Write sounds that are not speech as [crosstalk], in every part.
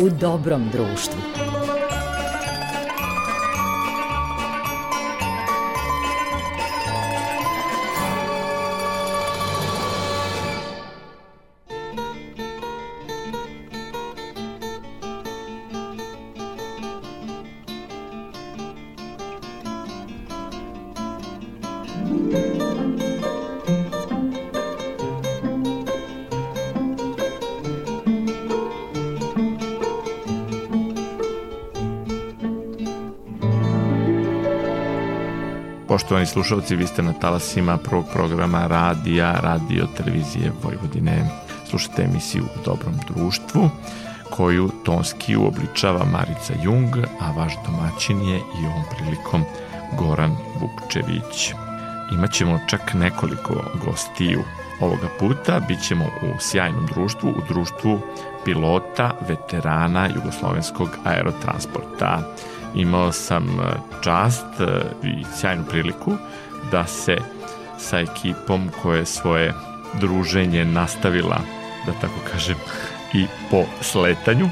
u dobrom društvu. Slušalci, vi ste na talasima prvog programa radija, radio, televizije Vojvodine. Slušate emisiju u dobrom društvu, koju tonski uobličava Marica Jung, a vaš domaćin je i ovom prilikom Goran Vukčević. Imaćemo čak nekoliko gostiju ovoga puta, bit ćemo u sjajnom društvu, u društvu pilota, veterana jugoslovenskog aerotransporta imao sam e, čast e, i sjajnu priliku da se sa ekipom koje svoje druženje nastavila, da tako kažem, i po sletanju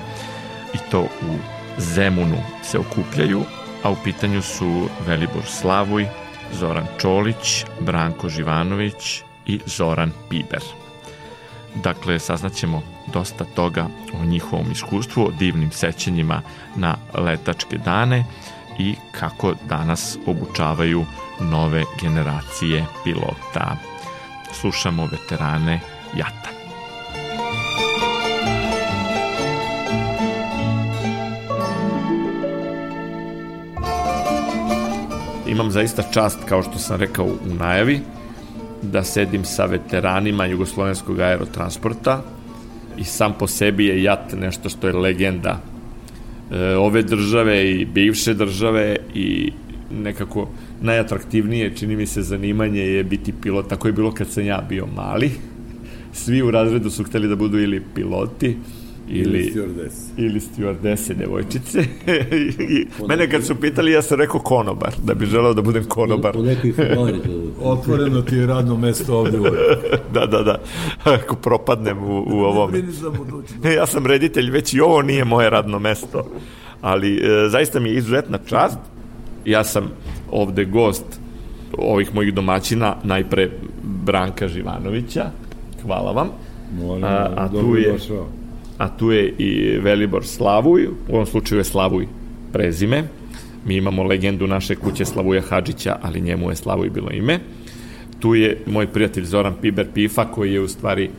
i to u Zemunu se okupljaju, a u pitanju su Velibor Slavuj, Zoran Čolić, Branko Živanović i Zoran Piber. Dakle, saznaćemo dosta toga o njihovom iskustvu, o divnim sećanjima na letačke dane i kako danas obučavaju nove generacije pilota. Slušamo veterane Jata. Imam zaista čast, kao što sam rekao u najavi, da sedim sa veteranima jugoslovenskog aerotransporta i sam po sebi je JAT nešto što je legenda e, ove države i bivše države i nekako najatraktivnije čini mi se zanimanje je biti pilot, tako je bilo kad sam ja bio mali. Svi u razredu su hteli da budu ili piloti ili, ili stewardese. Ili stewardese, devojčice. I [laughs] mene kad su pitali, ja sam rekao konobar, da bi želeo da budem konobar. U, u nekoj Otvoreno ti je radno mesto ovde. [laughs] da, da, da. Ako propadnem u, u ovom. Ne, [laughs] ja sam reditelj, već i ovo nije moje radno mesto. Ali e, zaista mi je izuzetna čast. Ja sam ovde gost ovih mojih domaćina, najpre Branka Živanovića. Hvala vam. Molim, a, a tu je, došao a tu je i Velibor Slavuj, u ovom slučaju je Slavuj prezime. Mi imamo legendu naše kuće Slavuja Hadžića, ali njemu je Slavuj bilo ime. Tu je moj prijatelj Zoran Piber Pifa, koji je u stvari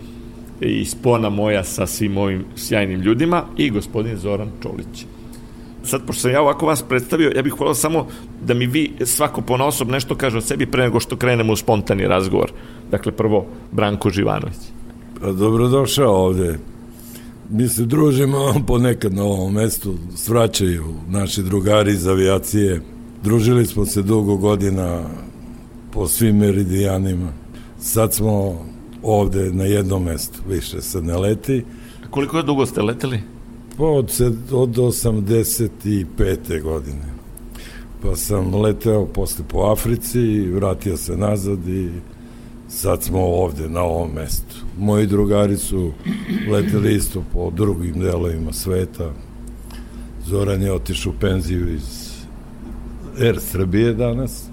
i spona moja sa svim ovim sjajnim ljudima i gospodin Zoran Čolić. Sad, pošto sam ja ovako vas predstavio, ja bih hvala samo da mi vi svako ponosob nešto kaže o sebi pre nego što krenemo u spontani razgovor. Dakle, prvo, Branko Živanović. Pa, dobrodošao ovde. Mi se družimo [laughs] ponekad na ovom mestu, svraćaju naši drugari iz avijacije. Družili smo se dugo godina po svim meridijanima. Sad smo ovde na jednom mestu, više se ne leti. A koliko je dugo ste leteli? Pa od, od 85. godine. Pa sam leteo posle po Africi, vratio se nazad i sad smo ovde na ovom mestu. Moji drugari su leteli isto po drugim delovima sveta. Zoran je otišao u penziju iz Air Srbije danas.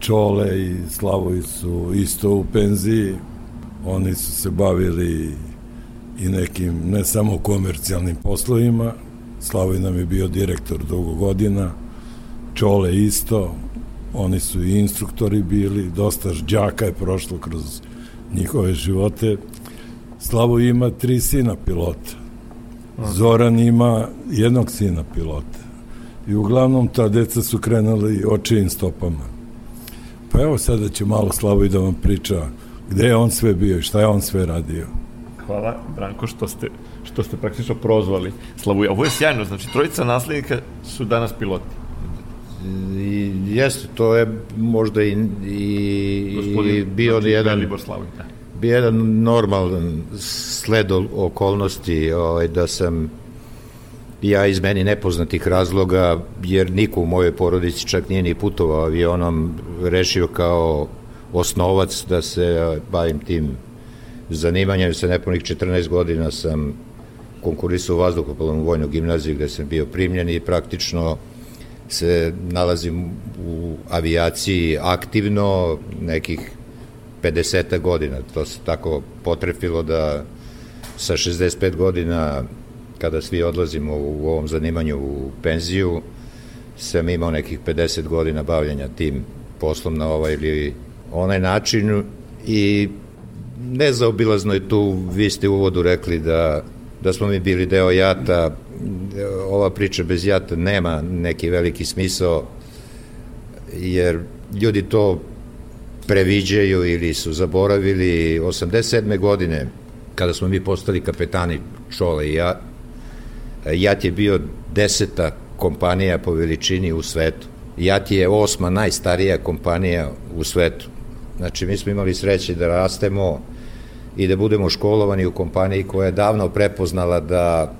Čole i Slavoj su isto u penziji. Oni su se bavili i nekim, ne samo komercijalnim poslovima. Slavoj nam je bio direktor dugo godina. Čole isto, oni su i instruktori bili, dosta đaka je prošlo kroz njihove živote. Slavo ima tri sina pilota. Zoran ima jednog sina pilota. I uglavnom ta deca su krenuli očijim stopama. Pa evo sada će malo Slavo i da vam priča gde je on sve bio i šta je on sve radio. Hvala, Branko, što ste, što ste praktično prozvali Slavuja. Ovo je sjajno, znači trojica naslednika su danas piloti. I, jeste, to je možda i, i, Gospodin, i bio znači, jedan da. bio jedan normalan sled okolnosti ovaj, da sam ja iz meni nepoznatih razloga, jer niko u mojoj porodici čak nije ni putovao avionom, rešio kao osnovac da se bavim tim zanimanjem. Sa nepunih 14 godina sam konkurisao u vazduhoplovnu vojnu gimnaziju gde sam bio primljen i praktično se nalazim u avijaciji aktivno nekih 50 godina. To se tako potrefilo da sa 65 godina kada svi odlazimo u ovom zanimanju u penziju sam imao nekih 50 godina bavljanja tim poslom na ovaj ili onaj način i nezaobilazno je tu, vi ste u uvodu rekli da, da smo mi bili deo jata, ova priča bez jata nema neki veliki smisao, jer ljudi to previđaju ili su zaboravili 87. godine kada smo mi postali kapetani Čole i ja JAT je bio deseta kompanija po veličini u svetu JAT je osma najstarija kompanija u svetu znači mi smo imali sreće da rastemo i da budemo školovani u kompaniji koja je davno prepoznala da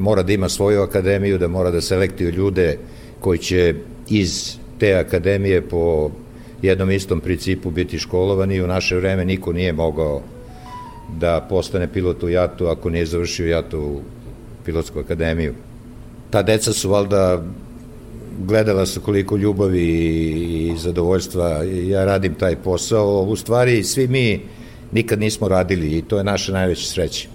mora da ima svoju akademiju, da mora da selektuju ljude koji će iz te akademije po jednom istom principu biti školovani u naše vreme niko nije mogao da postane pilot u JAT-u ako nije završio JAT u pilotsku akademiju. Ta deca su valjda gledala su koliko ljubavi i zadovoljstva ja radim taj posao. U stvari svi mi nikad nismo radili i to je naša najveća sreća.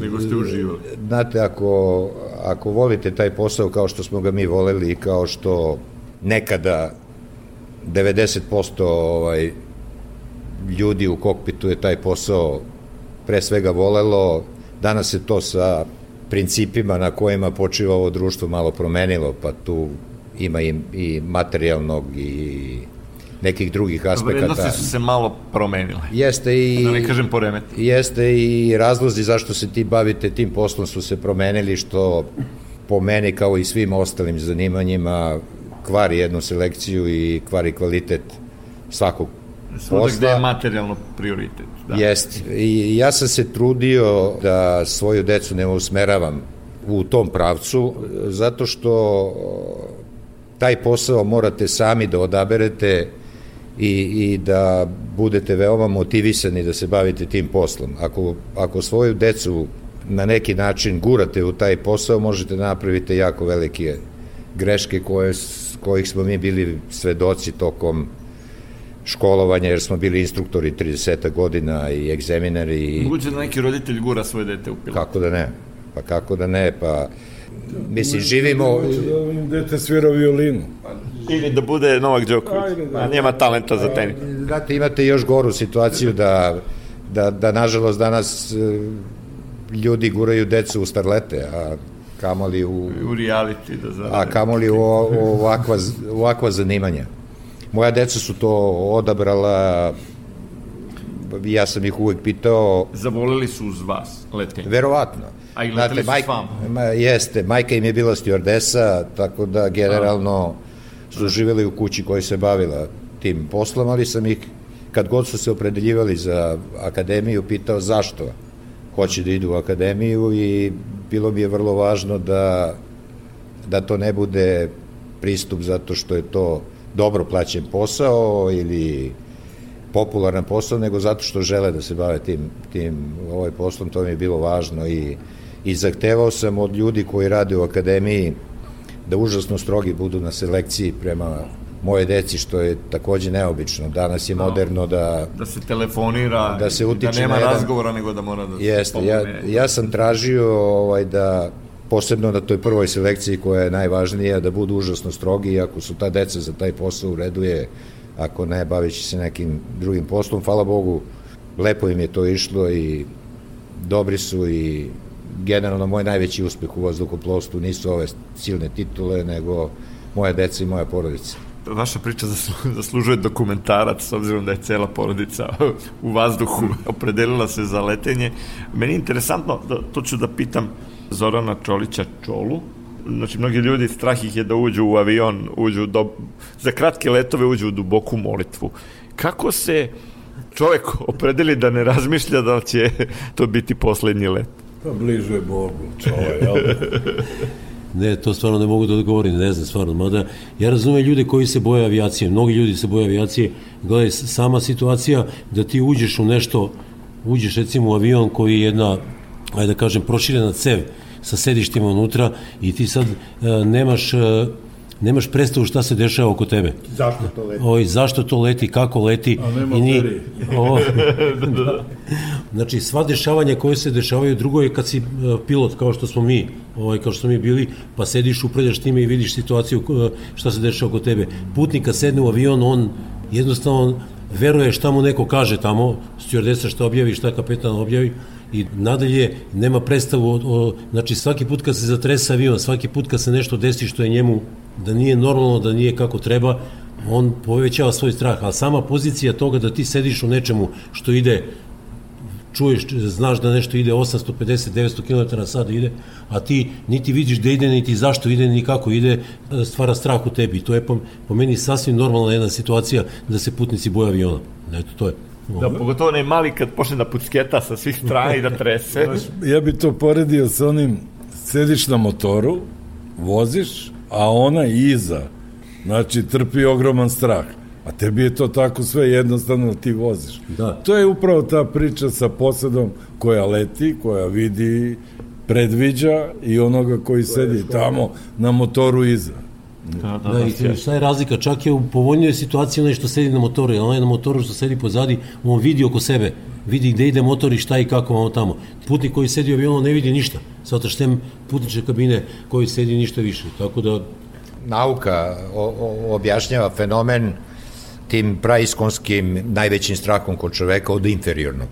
Nego ste uživali. Znate, ako, ako volite taj posao kao što smo ga mi voleli i kao što nekada 90% ovaj, ljudi u kokpitu je taj posao pre svega volelo, danas se to sa principima na kojima počiva ovo društvo malo promenilo, pa tu ima i, i materijalnog i nekih drugih aspekata. Vrednosti su se malo promenile. Jeste i... Da ne kažem poremeti. Jeste i razlozi zašto se ti bavite tim poslom su se promenili, što po meni kao i svim ostalim zanimanjima kvari jednu selekciju i kvari kvalitet svakog Svuda posla. gde je materijalno prioritet. Da. Jeste. I ja sam se trudio da svoju decu ne usmeravam u tom pravcu, zato što taj posao morate sami da odaberete i, i da budete veoma motivisani da se bavite tim poslom. Ako, ako svoju decu na neki način gurate u taj posao, možete da napraviti jako velike greške koje, kojih smo mi bili svedoci tokom školovanja, jer smo bili instruktori 30 godina i egzaminari. I... Moguće da neki roditelj gura svoje dete u pilot. Kako da ne? Pa kako da ne? Pa mislim, živimo... Da im dete svira violinu. Ili da bude Novak Đoković, da. a nema talenta za tenis. Znate, imate još goru situaciju da, da, da nažalost danas e, ljudi guraju decu u starlete, a kamoli u... U reality, da zarade. A kamoli u, u ovakva, u ovakva zanimanja. Moja deca su to odabrala, ja sam ih uvek pitao... Zavolili su uz vas letenje? Verovatno. A i letali su vama? Ma, jeste, majka im je bila stjordesa, tako da generalno su živeli u kući koja se bavila tim poslom, ali sam ih, kad god su se opredeljivali za akademiju, pitao zašto hoće da idu u akademiju i bilo mi je vrlo važno da, da to ne bude pristup zato što je to dobro plaćen posao ili popularan posao, nego zato što žele da se bave tim, tim ovaj poslom, to mi je bilo važno i, i zahtevao sam od ljudi koji rade u akademiji da užasno strogi budu na selekciji prema moje deci, što je takođe neobično. Danas je da. moderno da... Da se telefonira, da, se utiče da nema jedan, razgovora, nego da mora da jeste, ja, ja sam tražio ovaj, da posebno na toj prvoj selekciji koja je najvažnija, da budu užasno strogi ako su ta deca za taj posao u redu je, ako ne, bavići se nekim drugim poslom, hvala Bogu, lepo im je to išlo i dobri su i generalno moj najveći uspeh u vazduhoplovstvu nisu ove silne titule, nego moja deca i moja porodica. Vaša priča zaslužuje dokumentarac, s obzirom da je cela porodica u vazduhu opredelila se za letenje. Meni je interesantno, da, to ću da pitam Zorana Čolića Čolu, znači mnogi ljudi strah ih je da uđu u avion, uđu do, za kratke letove uđu u duboku molitvu. Kako se čovek opredeli da ne razmišlja da će to biti poslednji let? Pa bliže je Bogu, čovek, jel? [laughs] Ne, to stvarno ne mogu da odgovorim, ne znam stvarno. Mada, ja razumem ljude koji se boje avijacije, mnogi ljudi se boje avijacije. Gledaj, sama situacija da ti uđeš u nešto, uđeš recimo u avion koji je jedna ajde da kažem, proširena cev sa sedištima unutra i ti sad e, nemaš e, nemaš predstavu šta se dešava oko tebe. Zašto to leti? Oj, zašto to leti, kako leti. A nema i ni, o, [laughs] da. Znači, sva dešavanja koje se dešavaju, drugo je kad si uh, pilot, kao što smo mi, ovaj, kao što smo mi bili, pa sediš, upravljaš time i vidiš situaciju uh, šta se dešava oko tebe. Putnik kad sedne u avion, on jednostavno veruje šta mu neko kaže tamo, stjordesa šta objavi, šta kapetan objavi, i nadalje nema predstavu o, o, znači svaki put kad se zatresa avion, svaki put kad se nešto desi što je njemu da nije normalno, da nije kako treba, on povećava svoj strah, ali sama pozicija toga da ti sediš u nečemu što ide čuješ, znaš da nešto ide 850-900 km na sat ide, a ti niti vidiš da ide, niti zašto ide, ni kako ide, stvara strah u tebi. To je po, po meni sasvim normalna jedna situacija da se putnici boje aviona. Eto, to je. Da, pogotovo onaj mali kad počne da pucketa sa svih strana i da trese. ja bi to poredio sa onim, sediš na motoru, voziš, a ona iza, znači trpi ogroman strah. A tebi je to tako sve jednostavno da ti voziš. Da. To je upravo ta priča sa posadom koja leti, koja vidi, predviđa i onoga koji sedi tamo na motoru iza. Da, da, da, da i šta je razlika? Čak je u povoljnijoj situaciji onaj što sedi na motoru, a onaj na motoru što sedi pozadi, on vidi oko sebe, vidi gde ide motor i šta i kako ono tamo. Putnik koji sedi u avionu ne vidi ništa, zato što putniče kabine koji sedi ništa više. Tako da... Nauka o, o, objašnjava fenomen tim praiskonskim najvećim strahom kod čoveka od inferiornog.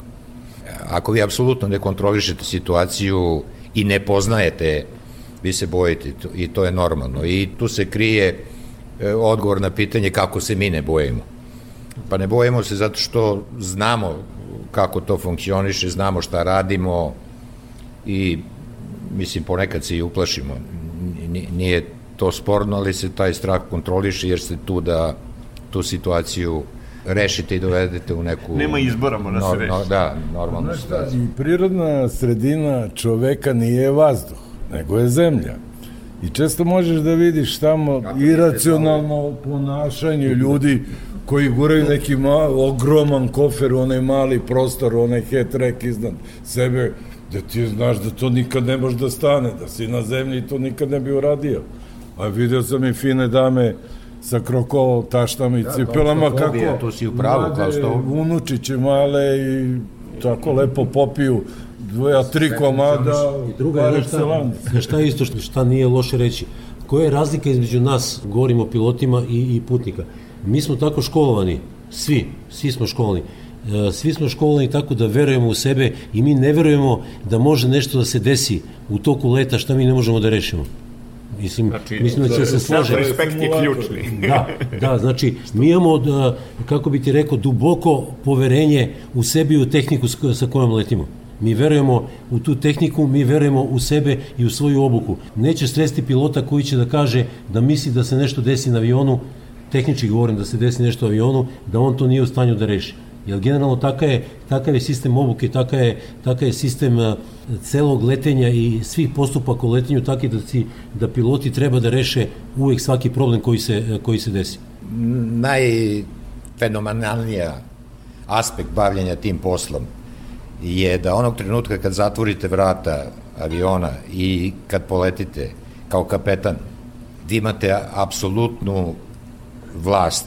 Ako vi apsolutno ne kontrolišete situaciju i ne poznajete vi se bojite i to je normalno. I tu se krije e, odgovor na pitanje kako se mi ne bojimo. Pa ne bojimo se zato što znamo kako to funkcioniše, znamo šta radimo i mislim ponekad se i uplašimo. Nije to sporno, ali se taj strah kontroliše jer ste tu da tu situaciju rešite i dovedete u neku... Nema izbora, mora no, se reši. No, da, normalno situaciju. I prirodna sredina čoveka nije vazduh nego je zemlja. I često možeš da vidiš tamo iracionalno ponašanje ljudi koji guraju neki mal, ogroman kofer u onaj mali prostor, onaj hat-rack iznad sebe, da ti znaš da to nikad ne može da stane, da si na zemlji i to nikad ne bi uradio. A video sam i fine dame sa krokol taštama i da, cipelama kako to si u pravu, kao što... unučiće male i tako lepo popiju dvoja, tri komada, I druga je šta, šta je isto što, šta nije loše reći. Koja je razlika između nas, govorimo o pilotima i, i putnika? Mi smo tako školovani, svi, svi smo školovani, e, svi smo školovani tako da verujemo u sebe i mi ne verujemo da može nešto da se desi u toku leta šta mi ne možemo da rešimo. Mislim, znači, mislim da će se slože. Respekt je ključni. da, da, znači, mi imamo, da, kako bi ti rekao, duboko poverenje u sebi i u tehniku sa kojom letimo. Mi verujemo u tu tehniku, mi verujemo u sebe i u svoju obuku. Neće stresti pilota koji će da kaže da misli da se nešto desi na avionu, tehnički govorim da se desi nešto u avionu, da on to nije u stanju da reši. Jer generalno takav je, takav je sistem obuke, takav je, takav je sistem uh, celog letenja i svih postupaka u letenju taki da, si, da piloti treba da reše uvek svaki problem koji se, koji se desi. Najfenomenalnija aspekt bavljanja tim poslom je da onog trenutka kad zatvorite vrata aviona i kad poletite kao kapetan, vi imate apsolutnu vlast.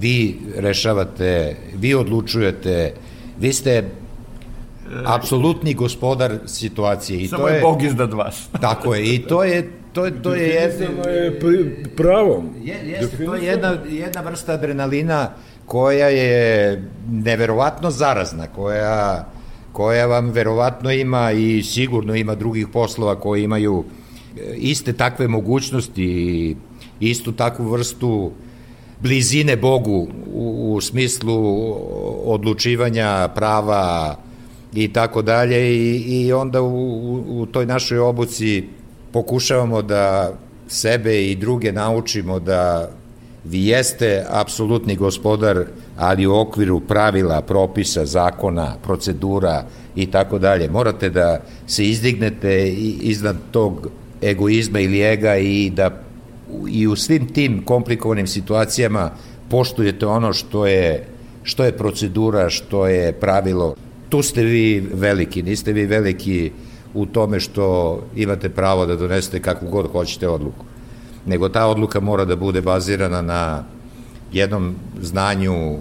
Vi rešavate, vi odlučujete, vi ste apsolutni gospodar situacije. I Samo to je, je Bog iznad vas. [laughs] Tako je, i to je to je to je jedno je pravom. Je, jeste, to je jedna jedna vrsta adrenalina koja je neverovatno zarazna, koja, koja vam verovatno ima i sigurno ima drugih poslova koji imaju e, iste takve mogućnosti i istu takvu vrstu blizine Bogu u, u smislu odlučivanja prava i tako dalje i, i onda u, u toj našoj obuci pokušavamo da sebe i druge naučimo da vi jeste apsolutni gospodar, ali u okviru pravila, propisa, zakona, procedura i tako dalje. Morate da se izdignete iznad tog egoizma ili ega i da i u svim tim komplikovanim situacijama poštujete ono što je što je procedura, što je pravilo. tu ste vi veliki, niste vi veliki u tome što imate pravo da donesete kakvu god hoćete odluku. Nego ta odluka mora da bude bazirana na jednom znanju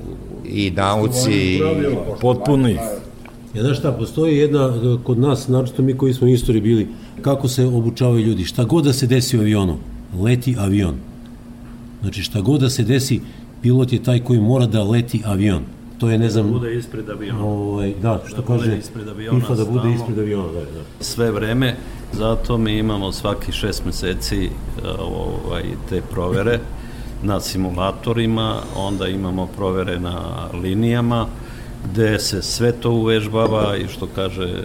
i nauci. Potpuni. Ja znaš šta, postoji jedna, kod nas, naročito mi koji smo istori bili, kako se obučavaju ljudi. Šta god da se desi u avionu, leti avion. Znači šta god da se desi, pilot je taj koji mora da leti avion. To je, ne znam... Da bude ispred aviona. Ovaj, da, što da kaže, ispred aviona, FIFA da bude ispred aviona. Da, da. Sve vreme, zato mi imamo svaki šest meseci ovaj, te provere [laughs] na simulatorima, onda imamo provere na linijama, gde se sve to uvežbava i što kaže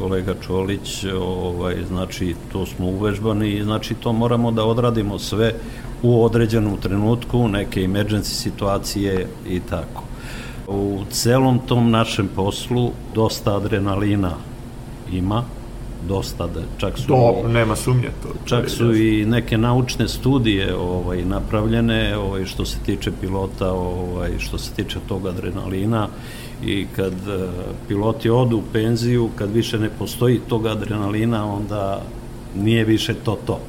kolega Čolić, ovaj, znači to smo uvežbani i znači to moramo da odradimo sve u određenom trenutku, neke emergency situacije i tako. U celom tom našem poslu dosta adrenalina ima, dosta da čak su to nema sumnje to čak su i neke naučne studije ovaj napravljene ovaj što se tiče pilota ovaj što se tiče tog adrenalina i kad uh, piloti odu u penziju kad više ne postoji tog adrenalina onda nije više to to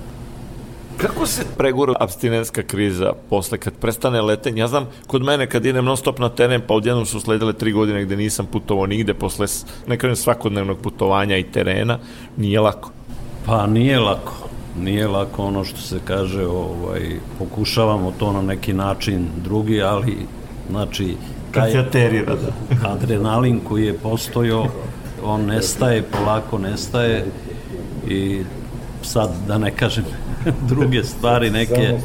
Kako se pregura abstinenska kriza posle kad prestane letenje? Ja znam, kod mene kad idem non stop na teren, pa odjednom su sledile tri godine gde nisam putovao nigde posle nekada svakodnevnog putovanja i terena, nije lako. Pa nije lako. Nije lako ono što se kaže, ovaj, pokušavamo to na neki način drugi, ali znači taj da. adrenalin koji je postojao, on nestaje, polako nestaje i sad da ne kažem [laughs] druge stvari neke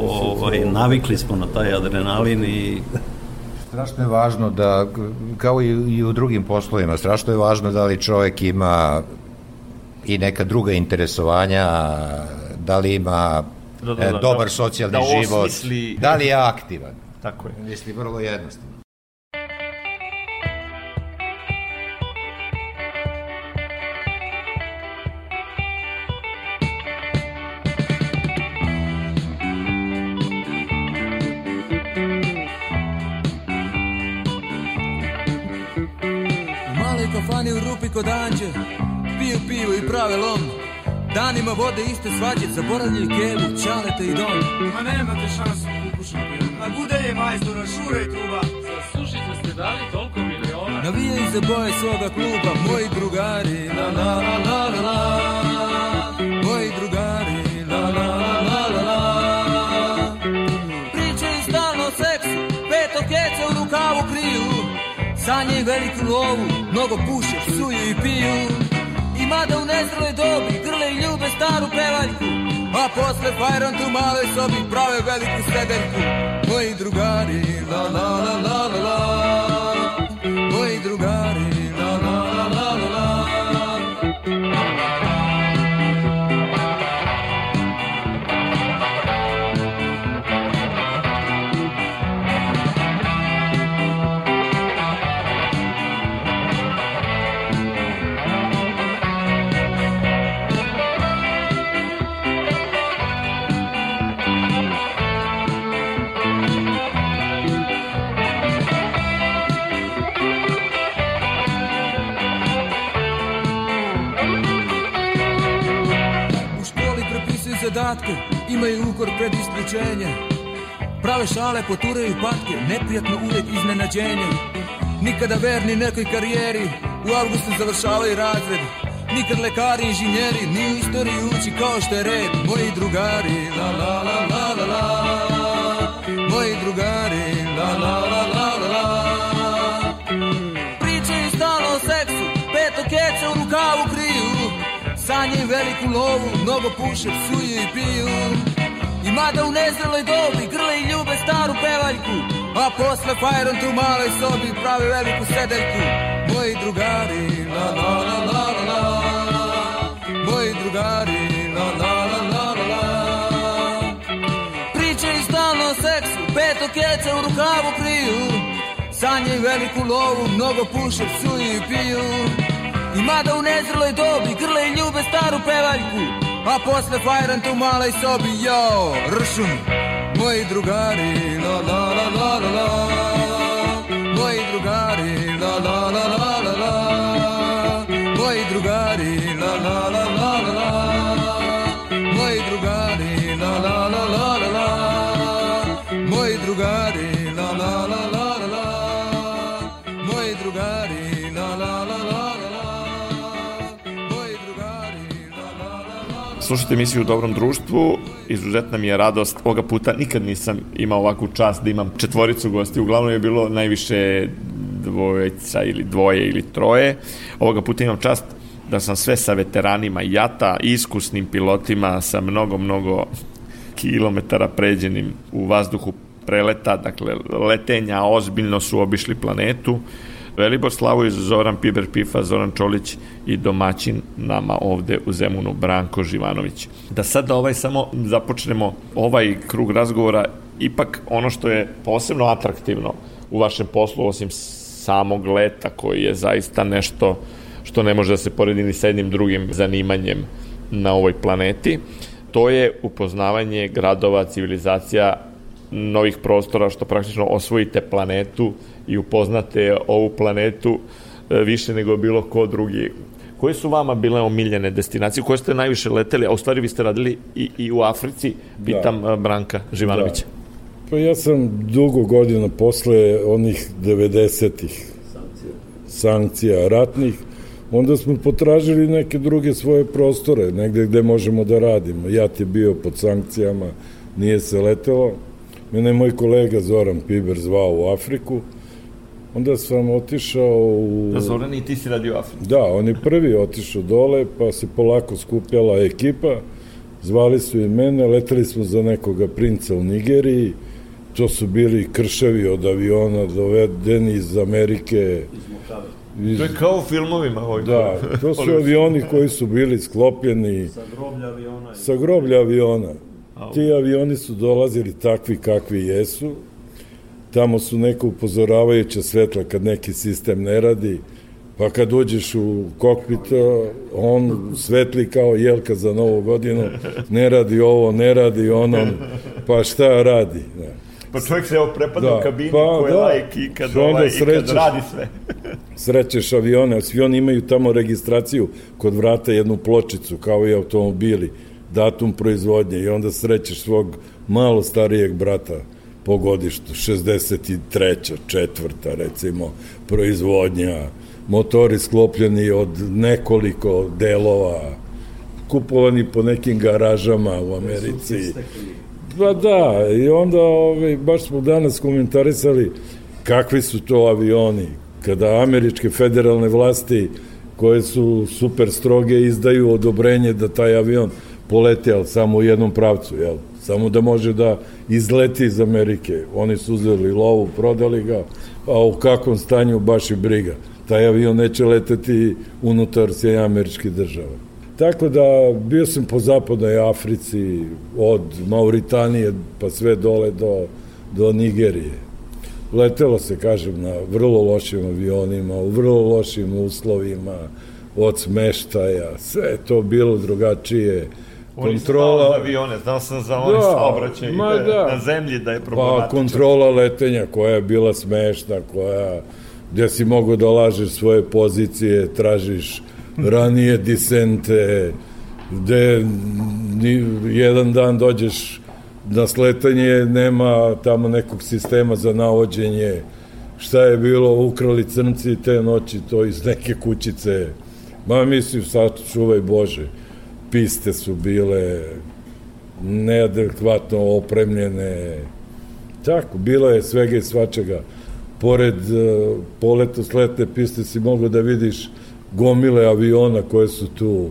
ovaj, navikli smo na taj adrenalin i Strašno je važno da, kao i u drugim poslovima, strašno je važno da li čovek ima i neka druga interesovanja, da li ima da, da, da, dobar da, socijalni da život, osmisli... da li je aktivan. Tako je. Misli vrlo jednostavno. Kod anđe Piju pivo i prave lom. Danima vode iste svađe Zaboravljaju kevu, čalete i dom. Ma nemate šansu kukušati A bude je majstora, šura i truba. Za sušice ste dali toliko miliona. Navijaju za boje svoga kluba Moji drugari La la la la la la. Moji drugari Sanje veliku lovu, mnogo puše, psuju i piju. I mada u nezreloj dobi grle i ljube staru pevaljku A posle fajron tu male sobi prave veliku sedeljku Moji drugari, la la la la la la. Moji drugari, zadatke, imaju ukor pred isključenje. Prave šale, poturaju patke, neprijatno uvijek iznenađenje. Nikada verni nekoj karijeri, u avgustu završavaju razred. Nikad lekari, inženjeri, ni u istoriji uči kao što je red. Moji drugari, la la la la la la. Moji drugari, la la la. Veliku lovu, mnogo puše, psuju i piju I mada u nezreloj dobi grle i ljube staru pevaljku A posle fajron tu maloj sobi prave veliku sedeljku. Moji drugari, la la la la la la Moji drugari, la la la la la la Pričaju stalno o seksu, peto keca u rukavu kriju. Sanje veliku lovu, mnogo puše, psuju i piju I Mada u nezrloj dobi grle i ljube staru pevaljku A posle fajran tu maloj sobi Jo, ršum, moji drugari La la la la la la. Moji drugari La la la la la la. Moji drugari slušate emisiju u Dobrom društvu. Izuzetna mi je radost. Ovoga puta nikad nisam imao ovakvu čast da imam četvoricu gosti. Uglavnom je bilo najviše dvojeca ili dvoje ili troje. Ovoga puta imam čast da sam sve sa veteranima jata, iskusnim pilotima sa mnogo, mnogo kilometara pređenim u vazduhu preleta, dakle letenja, ozbiljno su obišli planetu. Velibor Slavoj, Zoran Piber Pifa, Zoran Čolić i domaćin nama ovde u Zemunu, Branko Živanović. Da sada ovaj samo započnemo ovaj krug razgovora, ipak ono što je posebno atraktivno u vašem poslu, osim samog leta koji je zaista nešto što ne može da se poredi ni sa jednim drugim zanimanjem na ovoj planeti, to je upoznavanje gradova, civilizacija, novih prostora, što praktično osvojite planetu i upoznate ovu planetu e, više nego bilo ko drugi. Koje su vama bile omiljene destinacije? Koje ste najviše leteli? A u stvari vi ste radili i, i u Africi, pitam da. Branka Živanovića. Da. Pa ja sam dugo godina posle onih 90-ih sankcija. sankcija ratnih, onda smo potražili neke druge svoje prostore, negde gde možemo da radimo. Ja ti bio pod sankcijama, nije se letelo. Mene je moj kolega Zoran Piber zvao u Afriku, onda sam otišao u... Da, Zoran, i ti si radio u. Da, on je prvi otišao dole, pa se polako skupljala ekipa, zvali su i mene, leteli smo za nekoga princa u Nigeriji, to su bili krševi od aviona dovedeni iz Amerike. Iz... To je kao u filmovima. Ovaj da, to su [laughs] avioni koji su bili sklopljeni. Sa groblja aviona. Sa groblja aviona. Ti avioni su dolazili takvi kakvi jesu. Tamo su neka upozoravajuća svetla kad neki sistem ne radi. Pa kad uđeš u kokpit, on svetli kao jelka za novu godinu, ne radi ovo, ne radi ono, pa šta radi? Da. Pa čovjek se evo prepada da, u kabini pa, koje da. lajk i kad, ovaj, srećeš, i kad radi sve. [laughs] srećeš avione, svi oni imaju tamo registraciju kod vrata jednu pločicu, kao i automobili, datum proizvodnje i onda srećeš svog malo starijeg brata po godištu, 63. četvrta recimo, proizvodnja, motori sklopljeni od nekoliko delova, kupovani po nekim garažama u Americi. Pa da, i onda ovaj, baš smo danas komentarisali kakvi su to avioni, kada američke federalne vlasti koje su super stroge izdaju odobrenje da taj avion poleti, ali samo u jednom pravcu, jel? Samo da može da izleti iz Amerike. Oni su uzeli lovu, prodali ga, a u kakvom stanju baš i briga. Taj avion neće leteti unutar sve američke države. Tako da bio sam po zapadnoj Africi, od Mauritanije pa sve dole do, do Nigerije. Letelo se, kažem, na vrlo lošim avionima, u vrlo lošim uslovima, od smeštaja, sve to bilo drugačije. Oni kontrola... za avione, znao sam za one da, saobraćaj ma da. na zemlji da je problematično. Pa kontrola letenja koja je bila smešna, koja, gde si mogo da lažeš svoje pozicije, tražiš ranije disente, gde jedan dan dođeš na sletanje, nema tamo nekog sistema za navođenje, šta je bilo, ukrali crnci te noći to iz neke kućice, ma mislim, sad čuvaj Bože, piste su bile neadekvatno opremljene, tako, bilo je svega i svačega. Pored uh, poleto sletne piste si mogao da vidiš gomile aviona koje su tu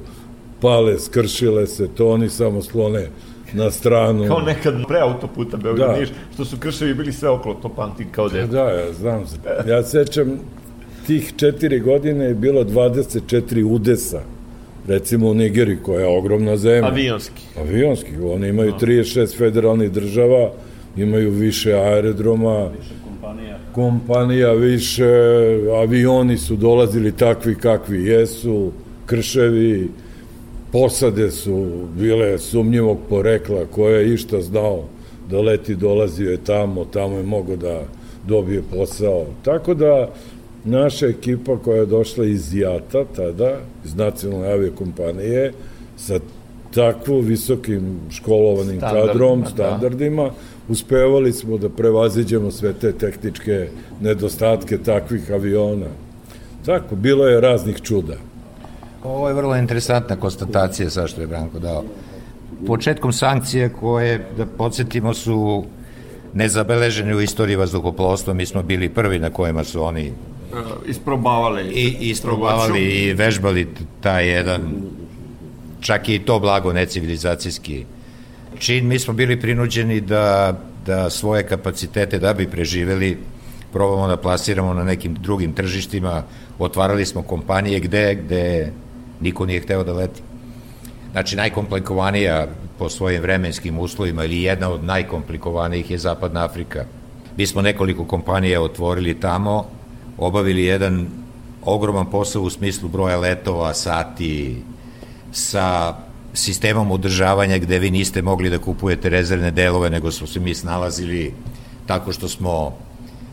pale, skršile se, to oni samo slone na stranu. Kao nekad pre autoputa Beograd da. Niš, što su krševi bili sve okolo, to pamtim kao dete. Da, ja znam se. Ja sećam, tih četiri godine je bilo 24 udesa recimo u Nigeri, koja je ogromna zemlja. Avionski. Avionski. Oni imaju 36 federalnih država, imaju više aerodroma, više kompanija. kompanija, više avioni su dolazili takvi kakvi jesu, krševi, posade su bile sumnjivog porekla, koja je išta znao da leti dolazio je tamo, tamo je mogo da dobije posao. Tako da naša ekipa koja je došla iz JATA tada, iz nacionalne aviokompanije, sa takvo visokim školovanim Standard, kadrom, da. standardima, da. uspevali smo da prevaziđemo sve te tehničke nedostatke takvih aviona. Tako, bilo je raznih čuda. Ovo je vrlo interesantna konstatacija sa što je Branko dao. Početkom sankcije koje, da podsjetimo, su nezabeležene u istoriji vazduhoplovstva, mi smo bili prvi na kojima su oni isprobavali i isprobavali i vežbali taj jedan čak i to blago necivilizacijski čin, mi smo bili prinuđeni da, da svoje kapacitete da bi preživeli probamo da plasiramo na nekim drugim tržištima, otvarali smo kompanije gde, gde niko nije hteo da leti. Znači, najkomplikovanija po svojim vremenskim uslovima ili jedna od najkomplikovanijih je Zapadna Afrika. Mi smo nekoliko kompanija otvorili tamo, obavili jedan ogroman posao u smislu broja letova, sati, sa sistemom održavanja gde vi niste mogli da kupujete rezervne delove, nego smo se mi snalazili tako što smo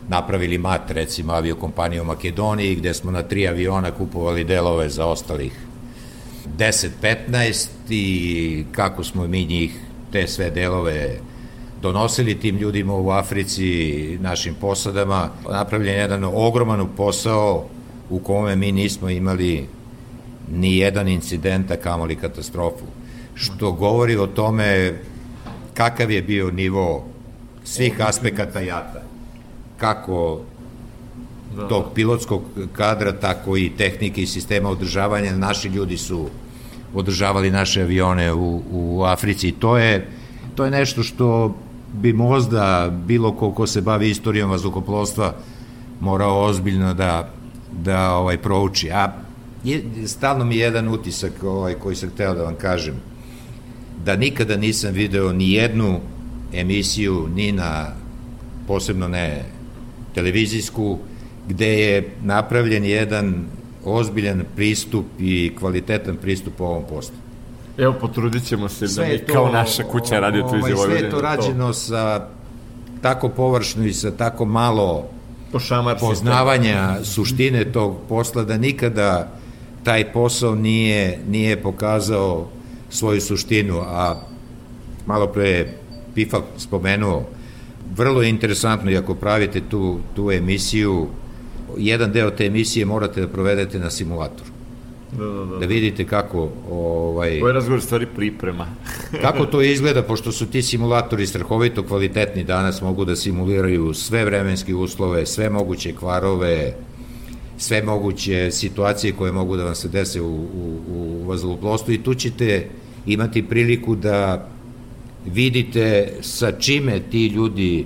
napravili mat, recimo aviokompaniju u Makedoniji, gde smo na tri aviona kupovali delove za ostalih 10-15 i kako smo mi njih, te sve delove donosili tim ljudima u Africi, našim posadama, napravljen jedan ogroman posao u kome mi nismo imali ni jedan incident, a kamoli katastrofu. Što govori o tome kakav je bio nivo svih aspekata jata. Kako da. tog pilotskog kadra, tako i tehnike i sistema održavanja. Naši ljudi su održavali naše avione u, u Africi i to je, to je nešto što bi možda bilo ko ko se bavi istorijom vazduhoplovstva morao ozbiljno da, da ovaj, prouči. A je, stalno mi je jedan utisak ovaj, koji sam hteo da vam kažem, da nikada nisam video ni jednu emisiju, ni na, posebno ne televizijsku, gde je napravljen jedan ozbiljan pristup i kvalitetan pristup ovom poslu. Evo, potrudit ćemo se sve da mi to, kao naša kuća radio televizije ovaj, Sve je to rađeno to. sa tako površno i sa tako malo poznavanja suštine tog posla da nikada taj posao nije, nije pokazao svoju suštinu, a malo pre je Pifak spomenuo, vrlo je interesantno i ako pravite tu, tu emisiju, jedan deo te emisije morate da provedete na simulatoru. Da, da, da. da vidite kako ovaj Ovo je razgovor stvari priprema. [laughs] kako to izgleda pošto su ti simulatori strahovito kvalitetni danas mogu da simuliraju sve vremenske uslove, sve moguće kvarove, sve moguće situacije koje mogu da vam se dese u, u, u vazduhoplovstvu i tu ćete imati priliku da vidite sa čime ti ljudi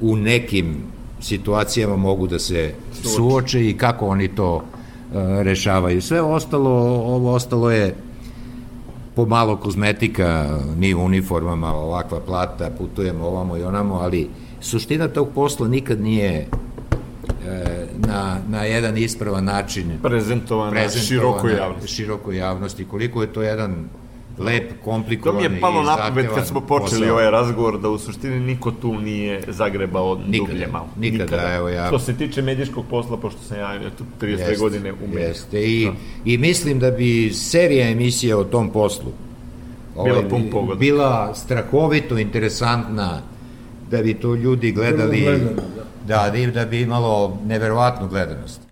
u nekim situacijama mogu da se suoče i kako oni to rešavaju. Sve ostalo, ovo ostalo je pomalo kozmetika, mi u uniformama, ovakva plata, putujemo ovamo i onamo, ali suština tog posla nikad nije E, na, na jedan ispravan način prezentovana, prezentovana širokoj javnosti. širokoj javnosti. Koliko je to jedan lep, komplikovan To mi je palo na pamet kad smo počeli posao. ovaj razgovor da u suštini niko tu nije zagrebao nikada, dublje malo. Nikada, nikada, evo ja. Što se tiče medijskog posla, pošto sam ja tu 32 jest, godine u mediju. Jeste, i, no. i mislim da bi serija emisija o tom poslu bila ovaj, pun pogoda. Bila strahovito interesantna da bi to ljudi gledali, da, da, da bi imalo neverovatnu gledanost.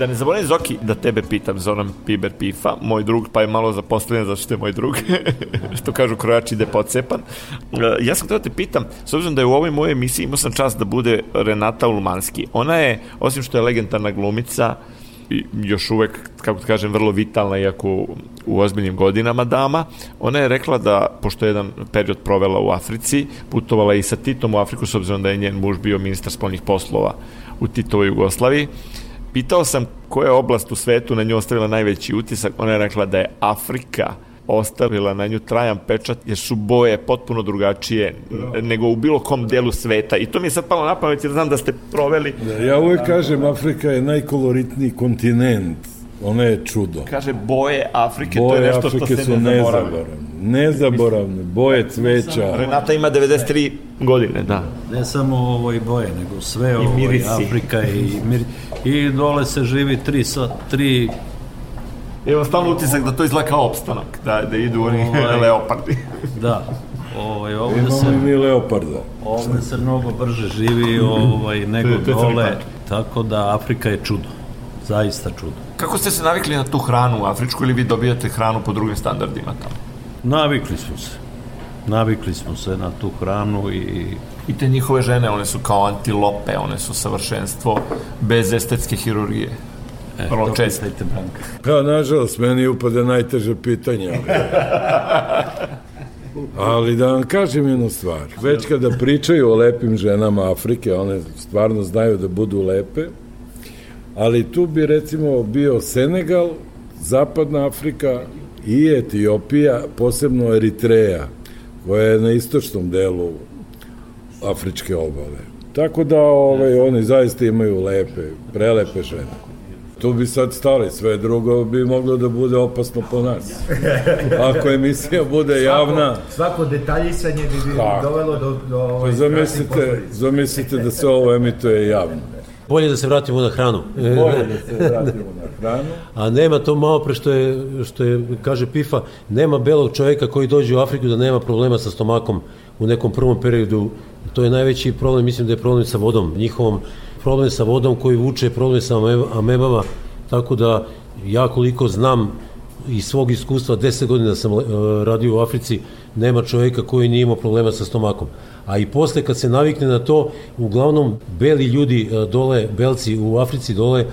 Da ne zaboravim Zoki, da tebe pitam za onom Piber Pifa, moj drug, pa je malo zaposlenja zato što je moj drug, [laughs] što kažu krojači da je pocepan. E, Ja sam htio da te pitam, s obzirom da je u ovoj mojoj emisiji imao sam čast da bude Renata Ulmanski. Ona je, osim što je legendarna glumica, i još uvek, kako kažem, vrlo vitalna, iako u ozbiljnim godinama dama. Ona je rekla da, pošto je jedan period provela u Africi, putovala i sa Titom u Afriku, s obzirom da je njen muž bio ministar spoljnih poslova u Titovoj Jugoslaviji, Pitao sam koja je oblast u svetu na nju ostavila najveći utisak, ona je rekla da je Afrika ostavila na nju trajan pečat jer su boje potpuno drugačije nego u bilo kom delu sveta i to mi je sad palo na pamet jer znam da ste proveli Ja uvek kažem, Afrika je najkoloritniji kontinent. Ona je čudo. kaže boje Afrike, to je Boje nešto što Afrike se su ne zaboravlja. nezaboravne. Nezaboravne. Boje cveća. Renata ima 93 godine, da. Ne samo ovo i boje, nego sve ovo i mirisi. Afrika i mir... I dole se živi tri, sa, tri Evo stalno utisak da to izgleda kao opstanak, da, da idu oni [laughs] Ovaj. leopardi. da, ovaj, ovde Imamo se, i mi leoparda. ovde se mnogo brže živi ovaj, nego dole, tako da Afrika je čudo, zaista čudo. Kako ste se navikli na tu hranu u Afričku ili vi dobijate hranu po drugim standardima tamo? Navikli smo se, navikli smo se na tu hranu i I te njihove žene, one su kao antilope, one su savršenstvo bez estetske hirurgije. e, Vrlo to često. pitajte Branka. [laughs] Pa, nažalost, meni upade najteže pitanje. Ali da vam kažem jednu stvar. Već kada pričaju o lepim ženama Afrike, one stvarno znaju da budu lepe, ali tu bi recimo bio Senegal, Zapadna Afrika i Etiopija, posebno Eritreja, koja je na istočnom delu afričke obale. Tako da ovaj, oni zaista imaju lepe, prelepe žene. Tu bi sad stali, sve drugo bi moglo da bude opasno po nas. [laughs] Ako emisija bude javna, Svako detaljisanje bi, bi dovelo do, do ovaj, pa zamislite, zamislite da se ovo emituje javno. Bolje da se vratimo na hranu. E, Bolje da se vratimo na hranu. A nema to malo pre što je, što je, kaže Pifa, nema belog čoveka koji dođe u Afriku da nema problema sa stomakom u nekom prvom periodu. To je najveći problem, mislim da je problem sa vodom, njihovom problem sa vodom koji vuče problem sa ame- amebama, tako da ja koliko znam iz svog iskustva, 10 godina sam e, radio u Africi, nema čovjeka koji nije imao problema sa stomakom. A i posle kad se navikne na to, uglavnom beli ljudi e, dole, belci u Africi dole,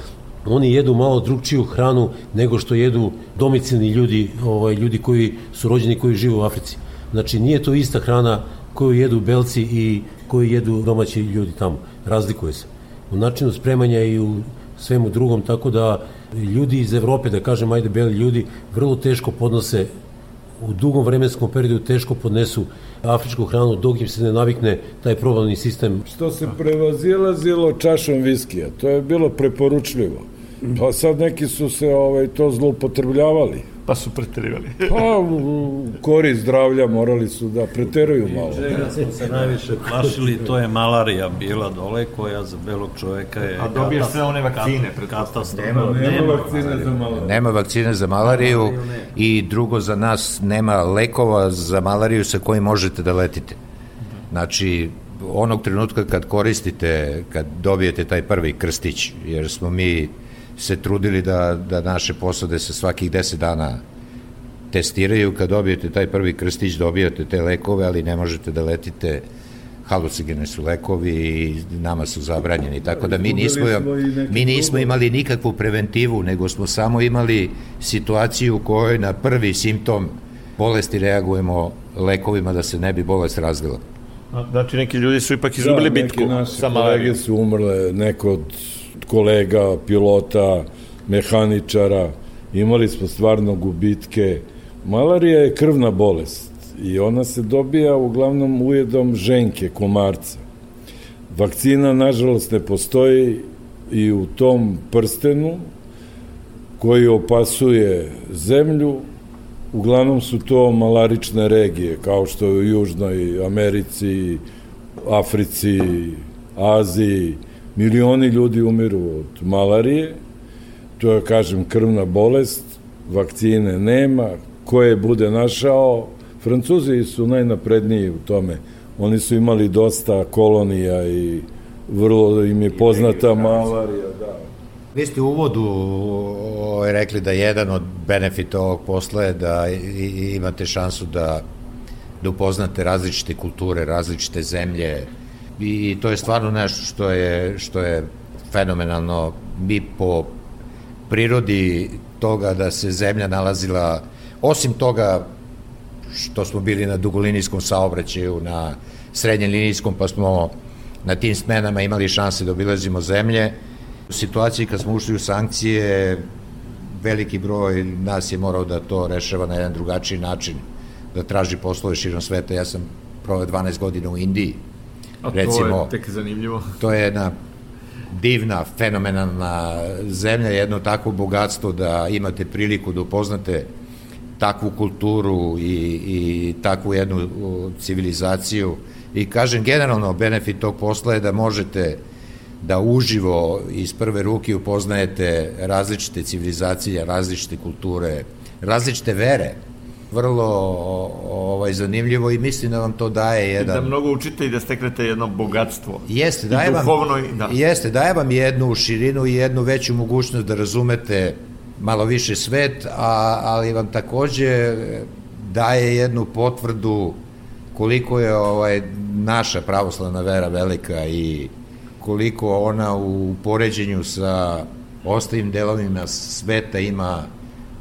oni jedu malo drugčiju hranu nego što jedu domicilni ljudi, ovaj, ljudi koji su rođeni koji žive u Africi. Znači nije to ista hrana koju jedu belci i koju jedu domaći ljudi tamo. Razlikuje se. U načinu spremanja i u svemu drugom, tako da ljudi iz Evrope, da kažem, ajde beli ljudi, vrlo teško podnose u dugom vremenskom periodu teško podnesu afričku hranu dok im se ne navikne taj probavni sistem. Što se prevazilazilo čašom viskija, to je bilo preporučljivo. Pa sad neki su se ovaj, to zloupotrebljavali. Pa su preterivali. Pa, kori zdravlja morali su da preteruju malo. Čega smo se najviše plašili, to je malarija bila dole, koja za belog čoveka je... A dobiješ sve one vakcine, Katastrofa. Nema, nema Nema vakcine za malo. Nema vakcine za malariju i drugo za nas nema lekova za malariju sa kojim možete da letite. Znači, onog trenutka kad koristite, kad dobijete taj prvi krstić, jer smo mi se trudili da, da naše posade se svakih 10 dana testiraju, kad dobijete taj prvi krstić dobijate te lekove, ali ne možete da letite. Halucigene su lekovi i nama su zabranjeni, tako da mi nismo, neke mi nismo imali nikakvu preventivu, nego smo samo imali situaciju u kojoj na prvi simptom bolesti reagujemo lekovima da se ne bi bolest razvila. Znači, neki ljudi su ipak izgubili da, bitku neki naše sa kolege su umrle, neko od kolega, pilota, mehaničara, imali smo stvarno gubitke. Malarija je krvna bolest i ona se dobija uglavnom ujedom ženke, komarca. Vakcina, nažalost, ne postoji i u tom prstenu koji opasuje zemlju, uglavnom su to malarične regije, kao što je u Južnoj Americi, Africi, Aziji. Milioni ljudi umiru od malarije, to je, kažem, krvna bolest, vakcine nema, ko je bude našao, Francuzi su najnapredniji u tome. Oni su imali dosta kolonija i vrlo im je poznata malarija, da. Vi ste u uvodu ovaj, rekli da jedan od benefita ovog posla je da imate šansu da, da upoznate različite kulture, različite zemlje i to je stvarno nešto što je, što je fenomenalno. Mi po prirodi toga da se zemlja nalazila, osim toga što smo bili na dugolinijskom saobraćaju, na srednjelinijskom, pa smo na tim smenama imali šanse da obilazimo zemlje. U situaciji kad smo ušli u sankcije, veliki broj nas je morao da to rešava na jedan drugačiji način, da traži poslove širom sveta. Ja sam proveo 12 godina u Indiji. A to Recimo, je tek zanimljivo. [laughs] to je jedna divna, fenomenalna zemlja, jedno takvo bogatstvo da imate priliku da upoznate takvu kulturu i, i takvu jednu civilizaciju i kažem generalno benefit tog posla je da možete da uživo iz prve ruke upoznajete različite civilizacije, različite kulture, različite vere. Vrlo ovaj zanimljivo i mislim da vam to daje I jedan da mnogo učite i da steknete jedno bogatstvo. Jeste, daje vam, duhovno i- da. jeste, daje vam jednu širinu i jednu veću mogućnost da razumete malo više svet, a, ali vam takođe daje jednu potvrdu koliko je ovaj naša pravoslavna vera velika i koliko ona u poređenju sa ostalim delovima sveta ima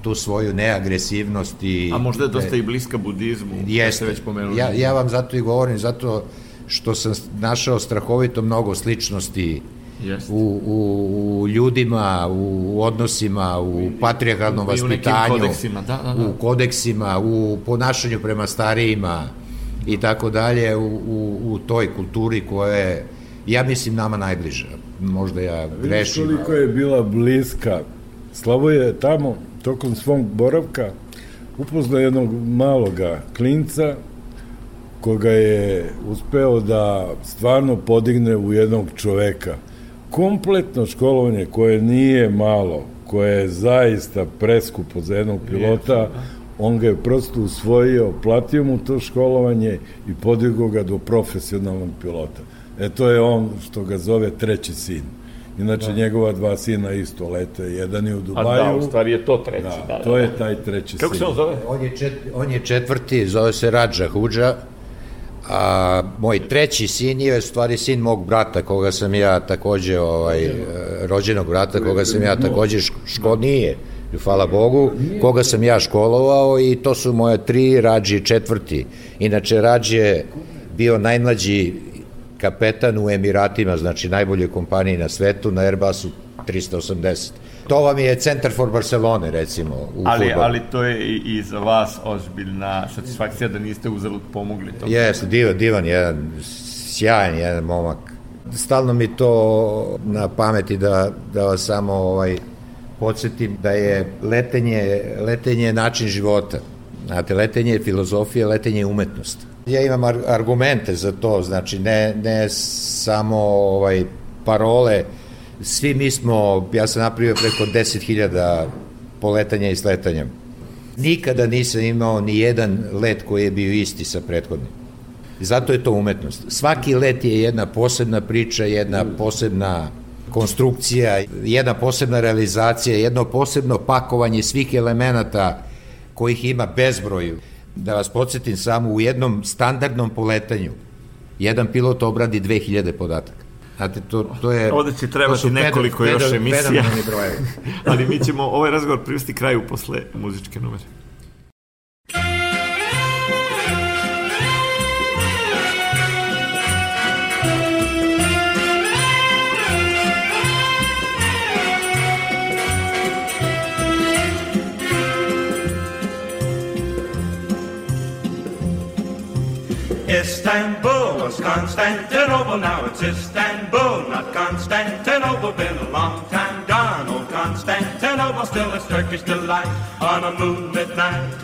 tu svoju neagresivnost i A možda je dosta i bliska budizmu, Jeste. ste već pomenuli. Ja, ja vam zato i govorim, zato što sam našao strahovito mnogo sličnosti Jeste. u, u, u ljudima, u odnosima, u patrijarhalnom I u vaspitanju, kodeksima, da, da, da. u kodeksima, u ponašanju prema starijima i tako dalje, u, u, u toj kulturi koja je, ja mislim, nama najbliža. Možda ja Vidiš grešim. koliko je bila bliska. Slavo je tamo, tokom svog boravka, upoznao jednog maloga klinca, koga je uspeo da stvarno podigne u jednog čoveka. Kompletno školovanje koje nije malo, koje je zaista preskupo za jednog pilota, on ga je prosto usvojio, platio mu to školovanje i podigao ga do profesionalnog pilota. E to je on što ga zove treći sin. Inače, njegova dva sina isto lete, jedan je u A Dubaju. da, u stvari je to treći. Da, Da, da, to da. je taj treći Kako sin. se on zove? On je, čet, on je četvrti, zove se Radža Huđa, a moj treći sin je u stvari sin mog brata, koga sam ja takođe, ovaj, rođenog brata, koga sam ja takođe ško, ško nije, hvala Bogu, koga sam ja školovao i to su moje tri, Radži četvrti. Inače, Radži je bio najmlađi kapetan u Emiratima, znači najbolje kompaniji na svetu, na Airbusu 380. To vam je centar for Barcelone, recimo, u Ali, fudbalu. ali to je i, i za vas ozbiljna satisfakcija da niste uzalud pomogli to. Jeste, divan, divan, jedan sjajan jedan momak. Stalno mi to na pameti da, da vas samo ovaj, podsjetim da je letenje, letenje način života. Znate, letenje je filozofija, letenje je umetnost. Ja imam ar argumente za to, znači ne, ne samo ovaj, parole, svi mi smo, ja sam napravio preko 10.000 poletanja i sletanja. Nikada nisam imao ni jedan let koji je bio isti sa prethodnim. Zato je to umetnost. Svaki let je jedna posebna priča, jedna posebna konstrukcija, jedna posebna realizacija, jedno posebno pakovanje svih elemenata kojih ima bezbroj. Da vas podsjetim samo, u jednom standardnom poletanju jedan pilot obradi 2000 podataka. Znate, to, to je... Ovde će trebati nekoliko fenomen- još emisija. [laughs] Ali mi ćemo ovaj razgovor privesti kraju posle muzičke numere. Istanbul was Constantinople, now it's Istanbul, not Constantinople. Been a long time gone, old Constantinople, still a Turkish delight on a moonlit night.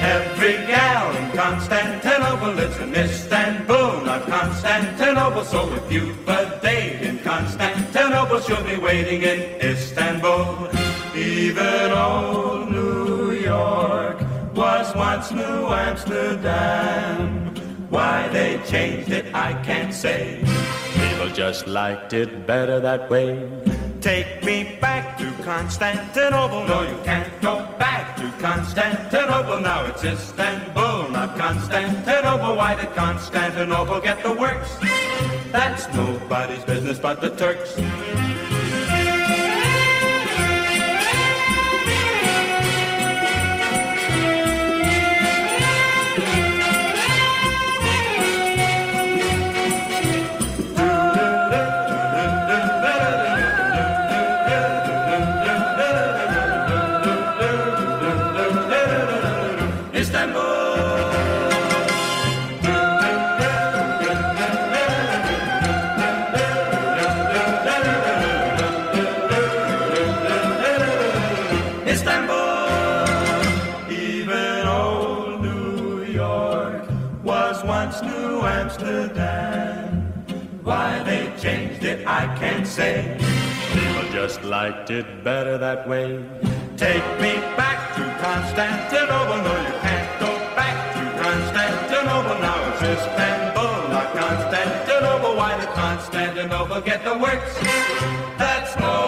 Every gal in Constantinople lives in Istanbul, not Constantinople. So if you've a date in Constantinople, she'll be waiting in Istanbul. Even old New York was once New Amsterdam. Why they changed it, I can't say. People just liked it better that way. Take me back to Constantinople. No, you can't go back to Constantinople. Now it's Istanbul, not Constantinople. Why did Constantinople get the works? That's nobody's business but the Turks. It better that way. Take me back to Constantinople. No, you can't go back to Constantinople. Now it's Istanbul, not Constantinople. Why did Constantinople get the works? That's nobody's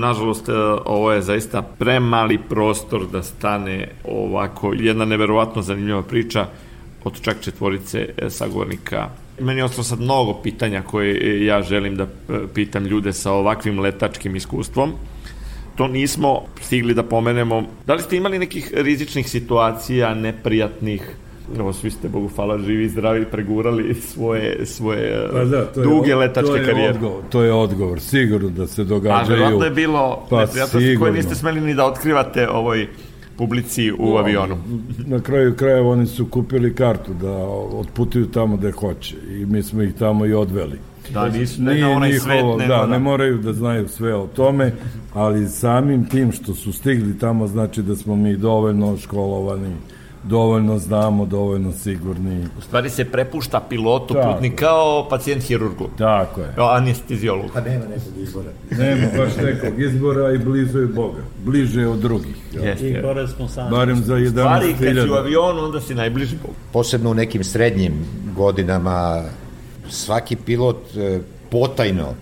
Nažalost, e, ovo je zaista premali prostor da stane ovako jedna neverovatno zanimljiva priča od čak četvorice e, sagovornika. Meni je ostalo sad mnogo pitanja koje e, ja želim da pitam ljude sa ovakvim letačkim iskustvom. To nismo stigli da pomenemo. Da li ste imali nekih rizičnih situacija, neprijatnih, Evo, svi ste, Bogu hvala, živi i zdravi, pregurali svoje, svoje Pa da, to je, duge to letačke je karijere. Odgovor, to je odgovor, sigurno da se A događaju. verovatno je bilo pa, neprijatnosti koje niste smeli ni da otkrivate ovoj publici u avionu. Na kraju krajeva oni su kupili kartu da otputuju tamo gde hoće i mi smo ih tamo i odveli. Da, nisu ne na onaj svet, nego da, da. ne moraju da znaju sve o tome, ali samim tim što su stigli tamo znači da smo mi dovoljno školovani, dovoljno znamo, dovoljno sigurni. U stvari se prepušta pilotu Tako. putnik kao pacijent hirurgu. Tako je. Kao anestezijolog. Pa nema nekog izbora. Nema baš nekog izbora i blizu je Boga. Bliže je od drugih. Jeste. I gore smo sami. Barem za Stvari, kad si u 11.000. avionu, onda si najbliži Bogu. Posebno u nekim srednjim godinama svaki pilot e, potajno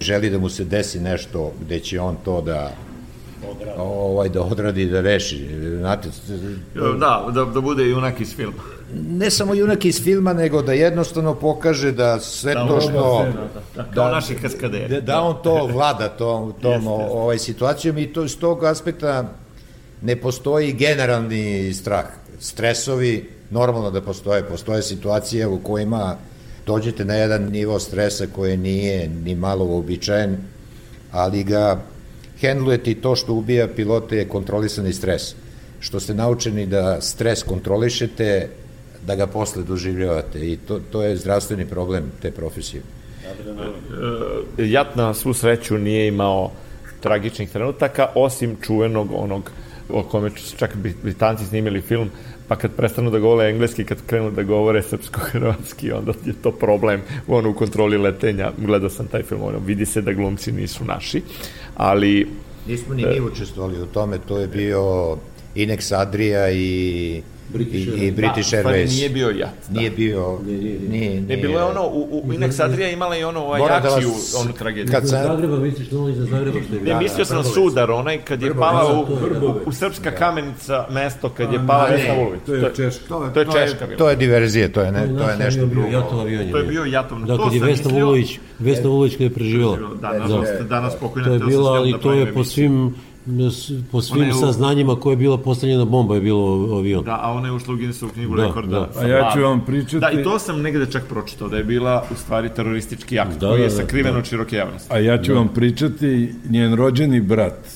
želi da mu se desi nešto gde će on to da ovaj da odradi da reši znate Da, da, da bude junak iz filma. ne samo junak iz filma nego da jednostavno pokaže da sve to što Kao naši kaskaderi. da, da on to [laughs] vlada tom, tom o- ovaj situacijom i to iz tog aspekta ne postoji generalni strah. Stresovi, normalno da postoje, postoje situacije u kojima dođete na jedan nivo stresa koji nije ni malo uobičajen, ali ga hendlujete i to što ubija pilote je kontrolisani stres. Što ste naučeni da stres kontrolišete, da ga posle doživljavate i to, to je zdravstveni problem te profesije. E, Jat na svu sreću nije imao tragičnih trenutaka, osim čuvenog onog o kome čak Bri- Britanci snimili film, pa kad prestanu da govore engleski, kad krenu da govore srpsko-hrvatski, onda je to problem ono, u kontroli letenja. Gledao sam taj film, ono, vidi se da glumci nisu naši, ali Nismo ni mi učestvovali u tome, to je bio Inex Adria i British, i, i British da, u stvari Airways. nije bio Jat. Da. Nije bio, nije, nije, Ne, bilo je ono, u, u Inex Adria imala i ono ovaj da vas- onu tragediju. kad sam- Zagreba, misliš na ono iza Zagreba što je Ne, bilo? mislio sam na sudar, onaj kad je pala u, u, u Srpska kamenica mesto, kad je pala Vesna Vulović. To je Češka. To je Češka bila. To je diverzije, to je, ne, to je nešto drugo. Jatov avion je To je bio. Jatov. Da, to kad je Vesna Vulović, Vesna Vulović kada je preživjela. Da, nažalost, danas pokojna To je njom ali da to je po svim po svim u- saznanjima koje je bila postavljena bomba je bilo avion. Da, a ona je ušla u Guinnessovu knjigu Da, rekorda. da. A ja ću vam pričati- Da, i to sam negde čak pročitao, da je bila u stvari teroristički akt, Da, koji da, je da, sakriven da. od široke javnosti. A ja ću vam pričati njen rođeni brat,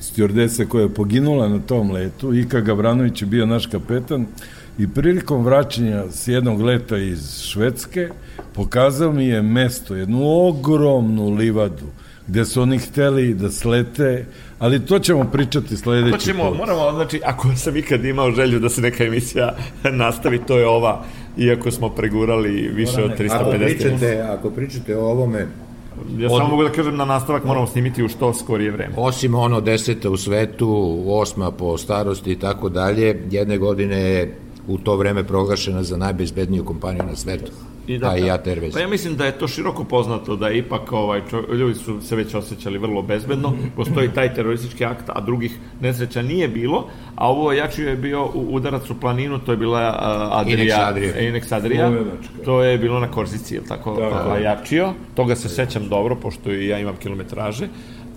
stjordese koja je poginula na tom letu, Ika Gavranović je bio naš kapetan i prilikom vraćanja s jednog leta iz Švedske pokazao mi je mesto, jednu ogromnu livadu gde su oni hteli da slete, ali to ćemo pričati sledeći To ćemo, put. moramo, znači, ako sam ikad imao želju da se neka emisija [laughs] nastavi, to je ova, iako smo pregurali više od 350 Ako pričate, ako pričate o ovome, Ja samo mogu da kažem na nastavak moramo snimiti u što skorije vreme. osim ono deseta u svetu, osma po starosti i tako dalje, jedne godine je u to vreme proglašena za najbezbedniju kompaniju na svetu. I da, pa i Airways. Pa ja mislim da je to široko poznato da je ipak ovaj čo, ljudi su se već osjećali vrlo bezbedno, postoji taj teroristički akt, a drugih nesreća nije bilo, a ovo jači je bio u udarac u planinu, to je bila uh, Adria, Inex Adria. Inex Adria, to je bilo na Korzici, je li tako, Tako je. Ajačio, toga se sećam dobro, pošto i ja imam kilometraže,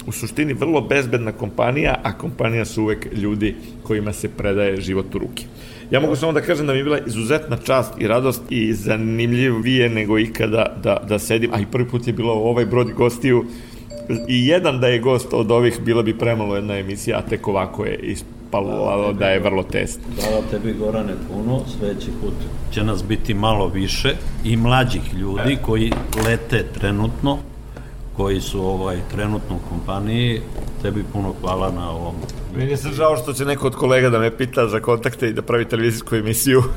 u suštini vrlo bezbedna kompanija, a kompanija su uvek ljudi kojima se predaje život u ruke. Ja mogu samo da kažem da mi je bila izuzetna čast i radost i zanimljivije nego ikada da, da sedim, a i prvi put je bilo ovaj brod gostiju i jedan da je gost od ovih bila bi premalo jedna emisija, a tek ovako je ispalo da je vrlo tesno. Hvala tebi Gorane puno, sledeći put će nas biti malo više i mlađih ljudi koji lete trenutno, koji su ovaj trenutno u kompaniji. Tebi puno hvala na ovom. Meni je sad žao što će neko od kolega da me pita za kontakte i da pravi televizijsku emisiju. [laughs]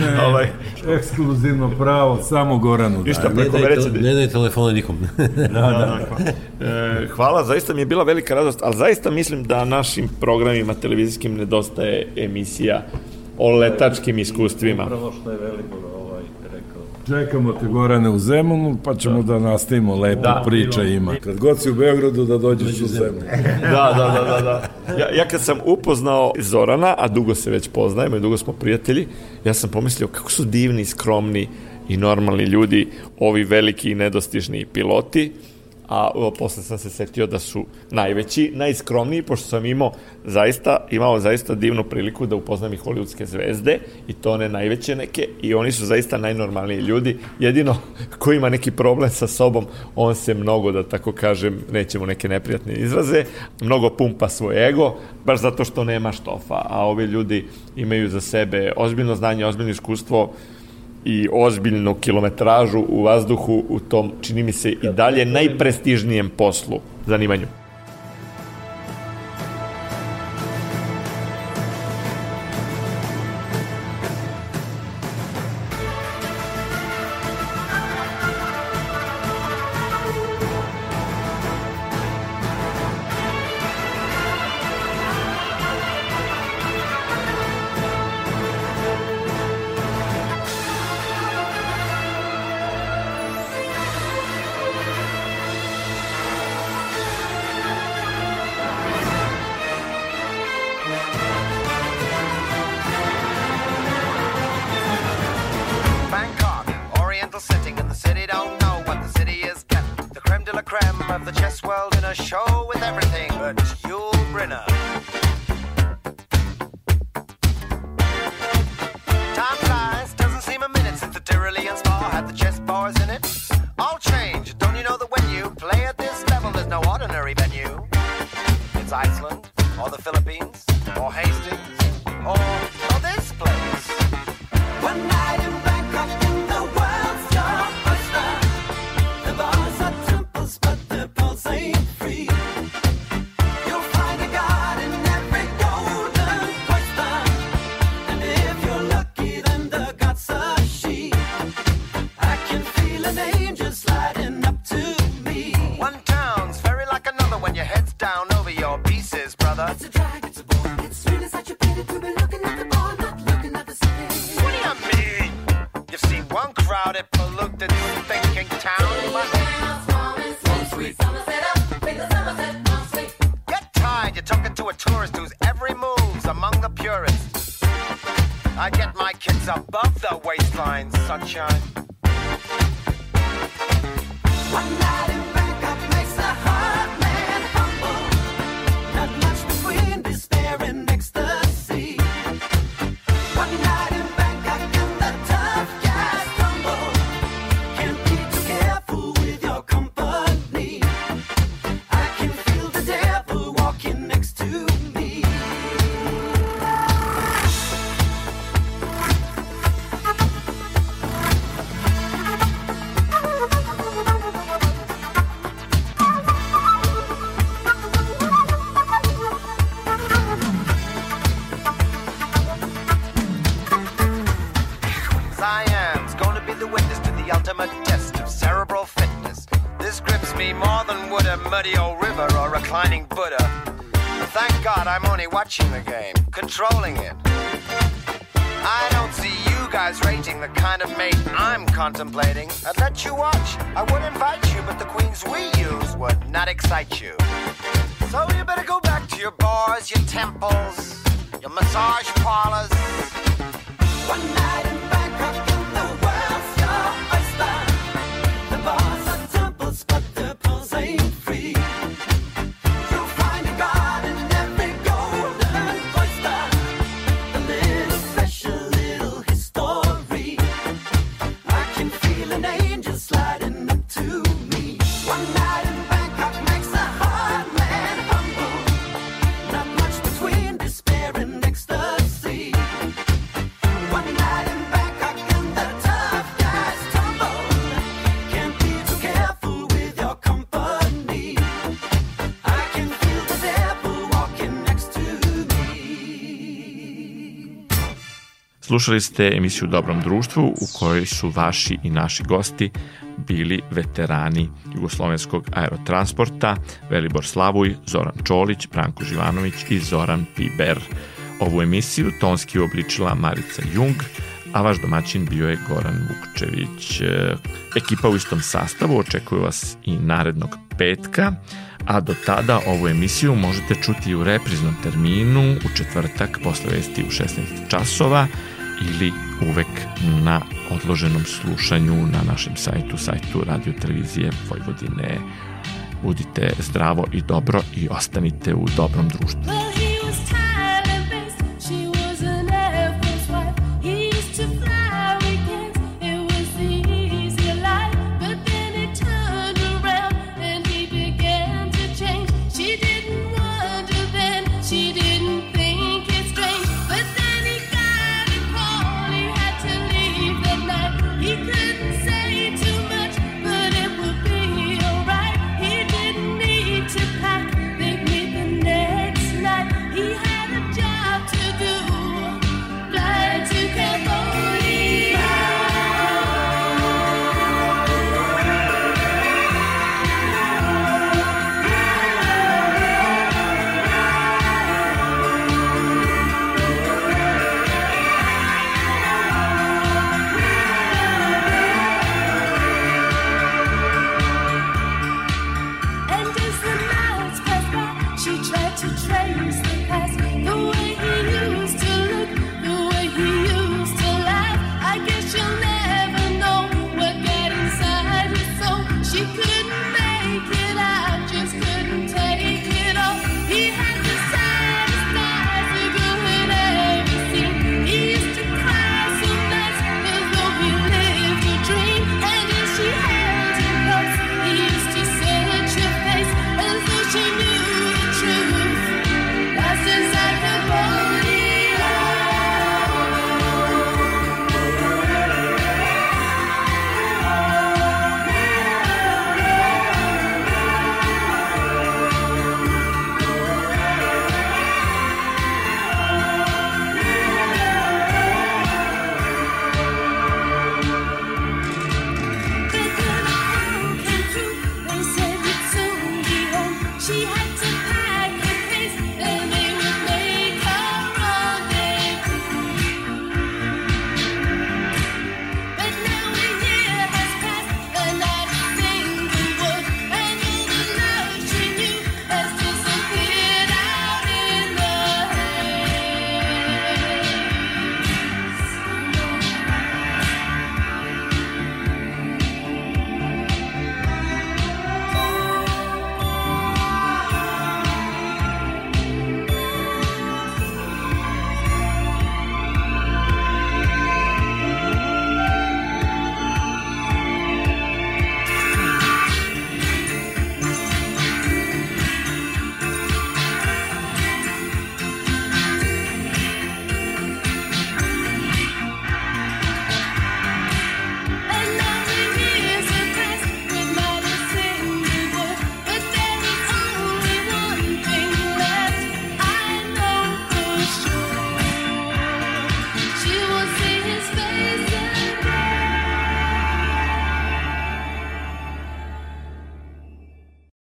Ne, ovaj, ekskluzivno pravo, samo Goranu Ništa, dajem. Ne preko daj, te, da- ne daj telefona nikom. [laughs] da, da, da. E, hvala, zaista mi je bila velika radost, ali zaista mislim da našim programima televizijskim nedostaje emisija o letačkim iskustvima. Prvo što je rekao. Čekamo te Gorane u Zemunu, pa ćemo da, nastavimo lepo Da. priča ima. Kad god si u Beogradu da dođeš u Zemun. [laughs] da, da, da, da, da. Ja, ja kad sam upoznao Zorana, a dugo se već poznajemo i dugo smo prijatelji, ja sam pomislio kako su divni, skromni i normalni ljudi, ovi veliki i nedostižni piloti, a o, posle sam se setio da su najveći, najskromniji, pošto sam imao zaista, imao zaista divnu priliku da upoznam i hollywoodske zvezde i to one najveće neke i oni su zaista najnormalniji ljudi. Jedino ko ima neki problem sa sobom, on se mnogo, da tako kažem, nećemo neke neprijatne izraze, mnogo pumpa svoj ego, baš zato što nema štofa, a ovi ljudi imaju za sebe ozbiljno znanje, ozbiljno iskustvo, i ozbiljnu kilometražu u vazduhu u tom, čini mi se, i dalje najprestižnijem poslu, zanimanju. contemplate. Slušali ste emisiju Dobrom društvu u kojoj su vaši i naši gosti bili veterani jugoslovenskog aerotransporta Velibor Slavuj, Zoran Čolić, Branko Živanović i Zoran Piber. Ovu emisiju tonski obličila Marica Jung, a vaš domaćin bio je Goran Vukčević. Ekipa u istom sastavu očekuje vas i narednog petka, a do tada ovu emisiju možete čuti u repriznom terminu u četvrtak posle vesti u 16 časova ili uvek na odloženom slušanju na našem sajtu, sajtu Radio Televizije Vojvodine. Budite zdravo i dobro i ostanite u dobrom društvu.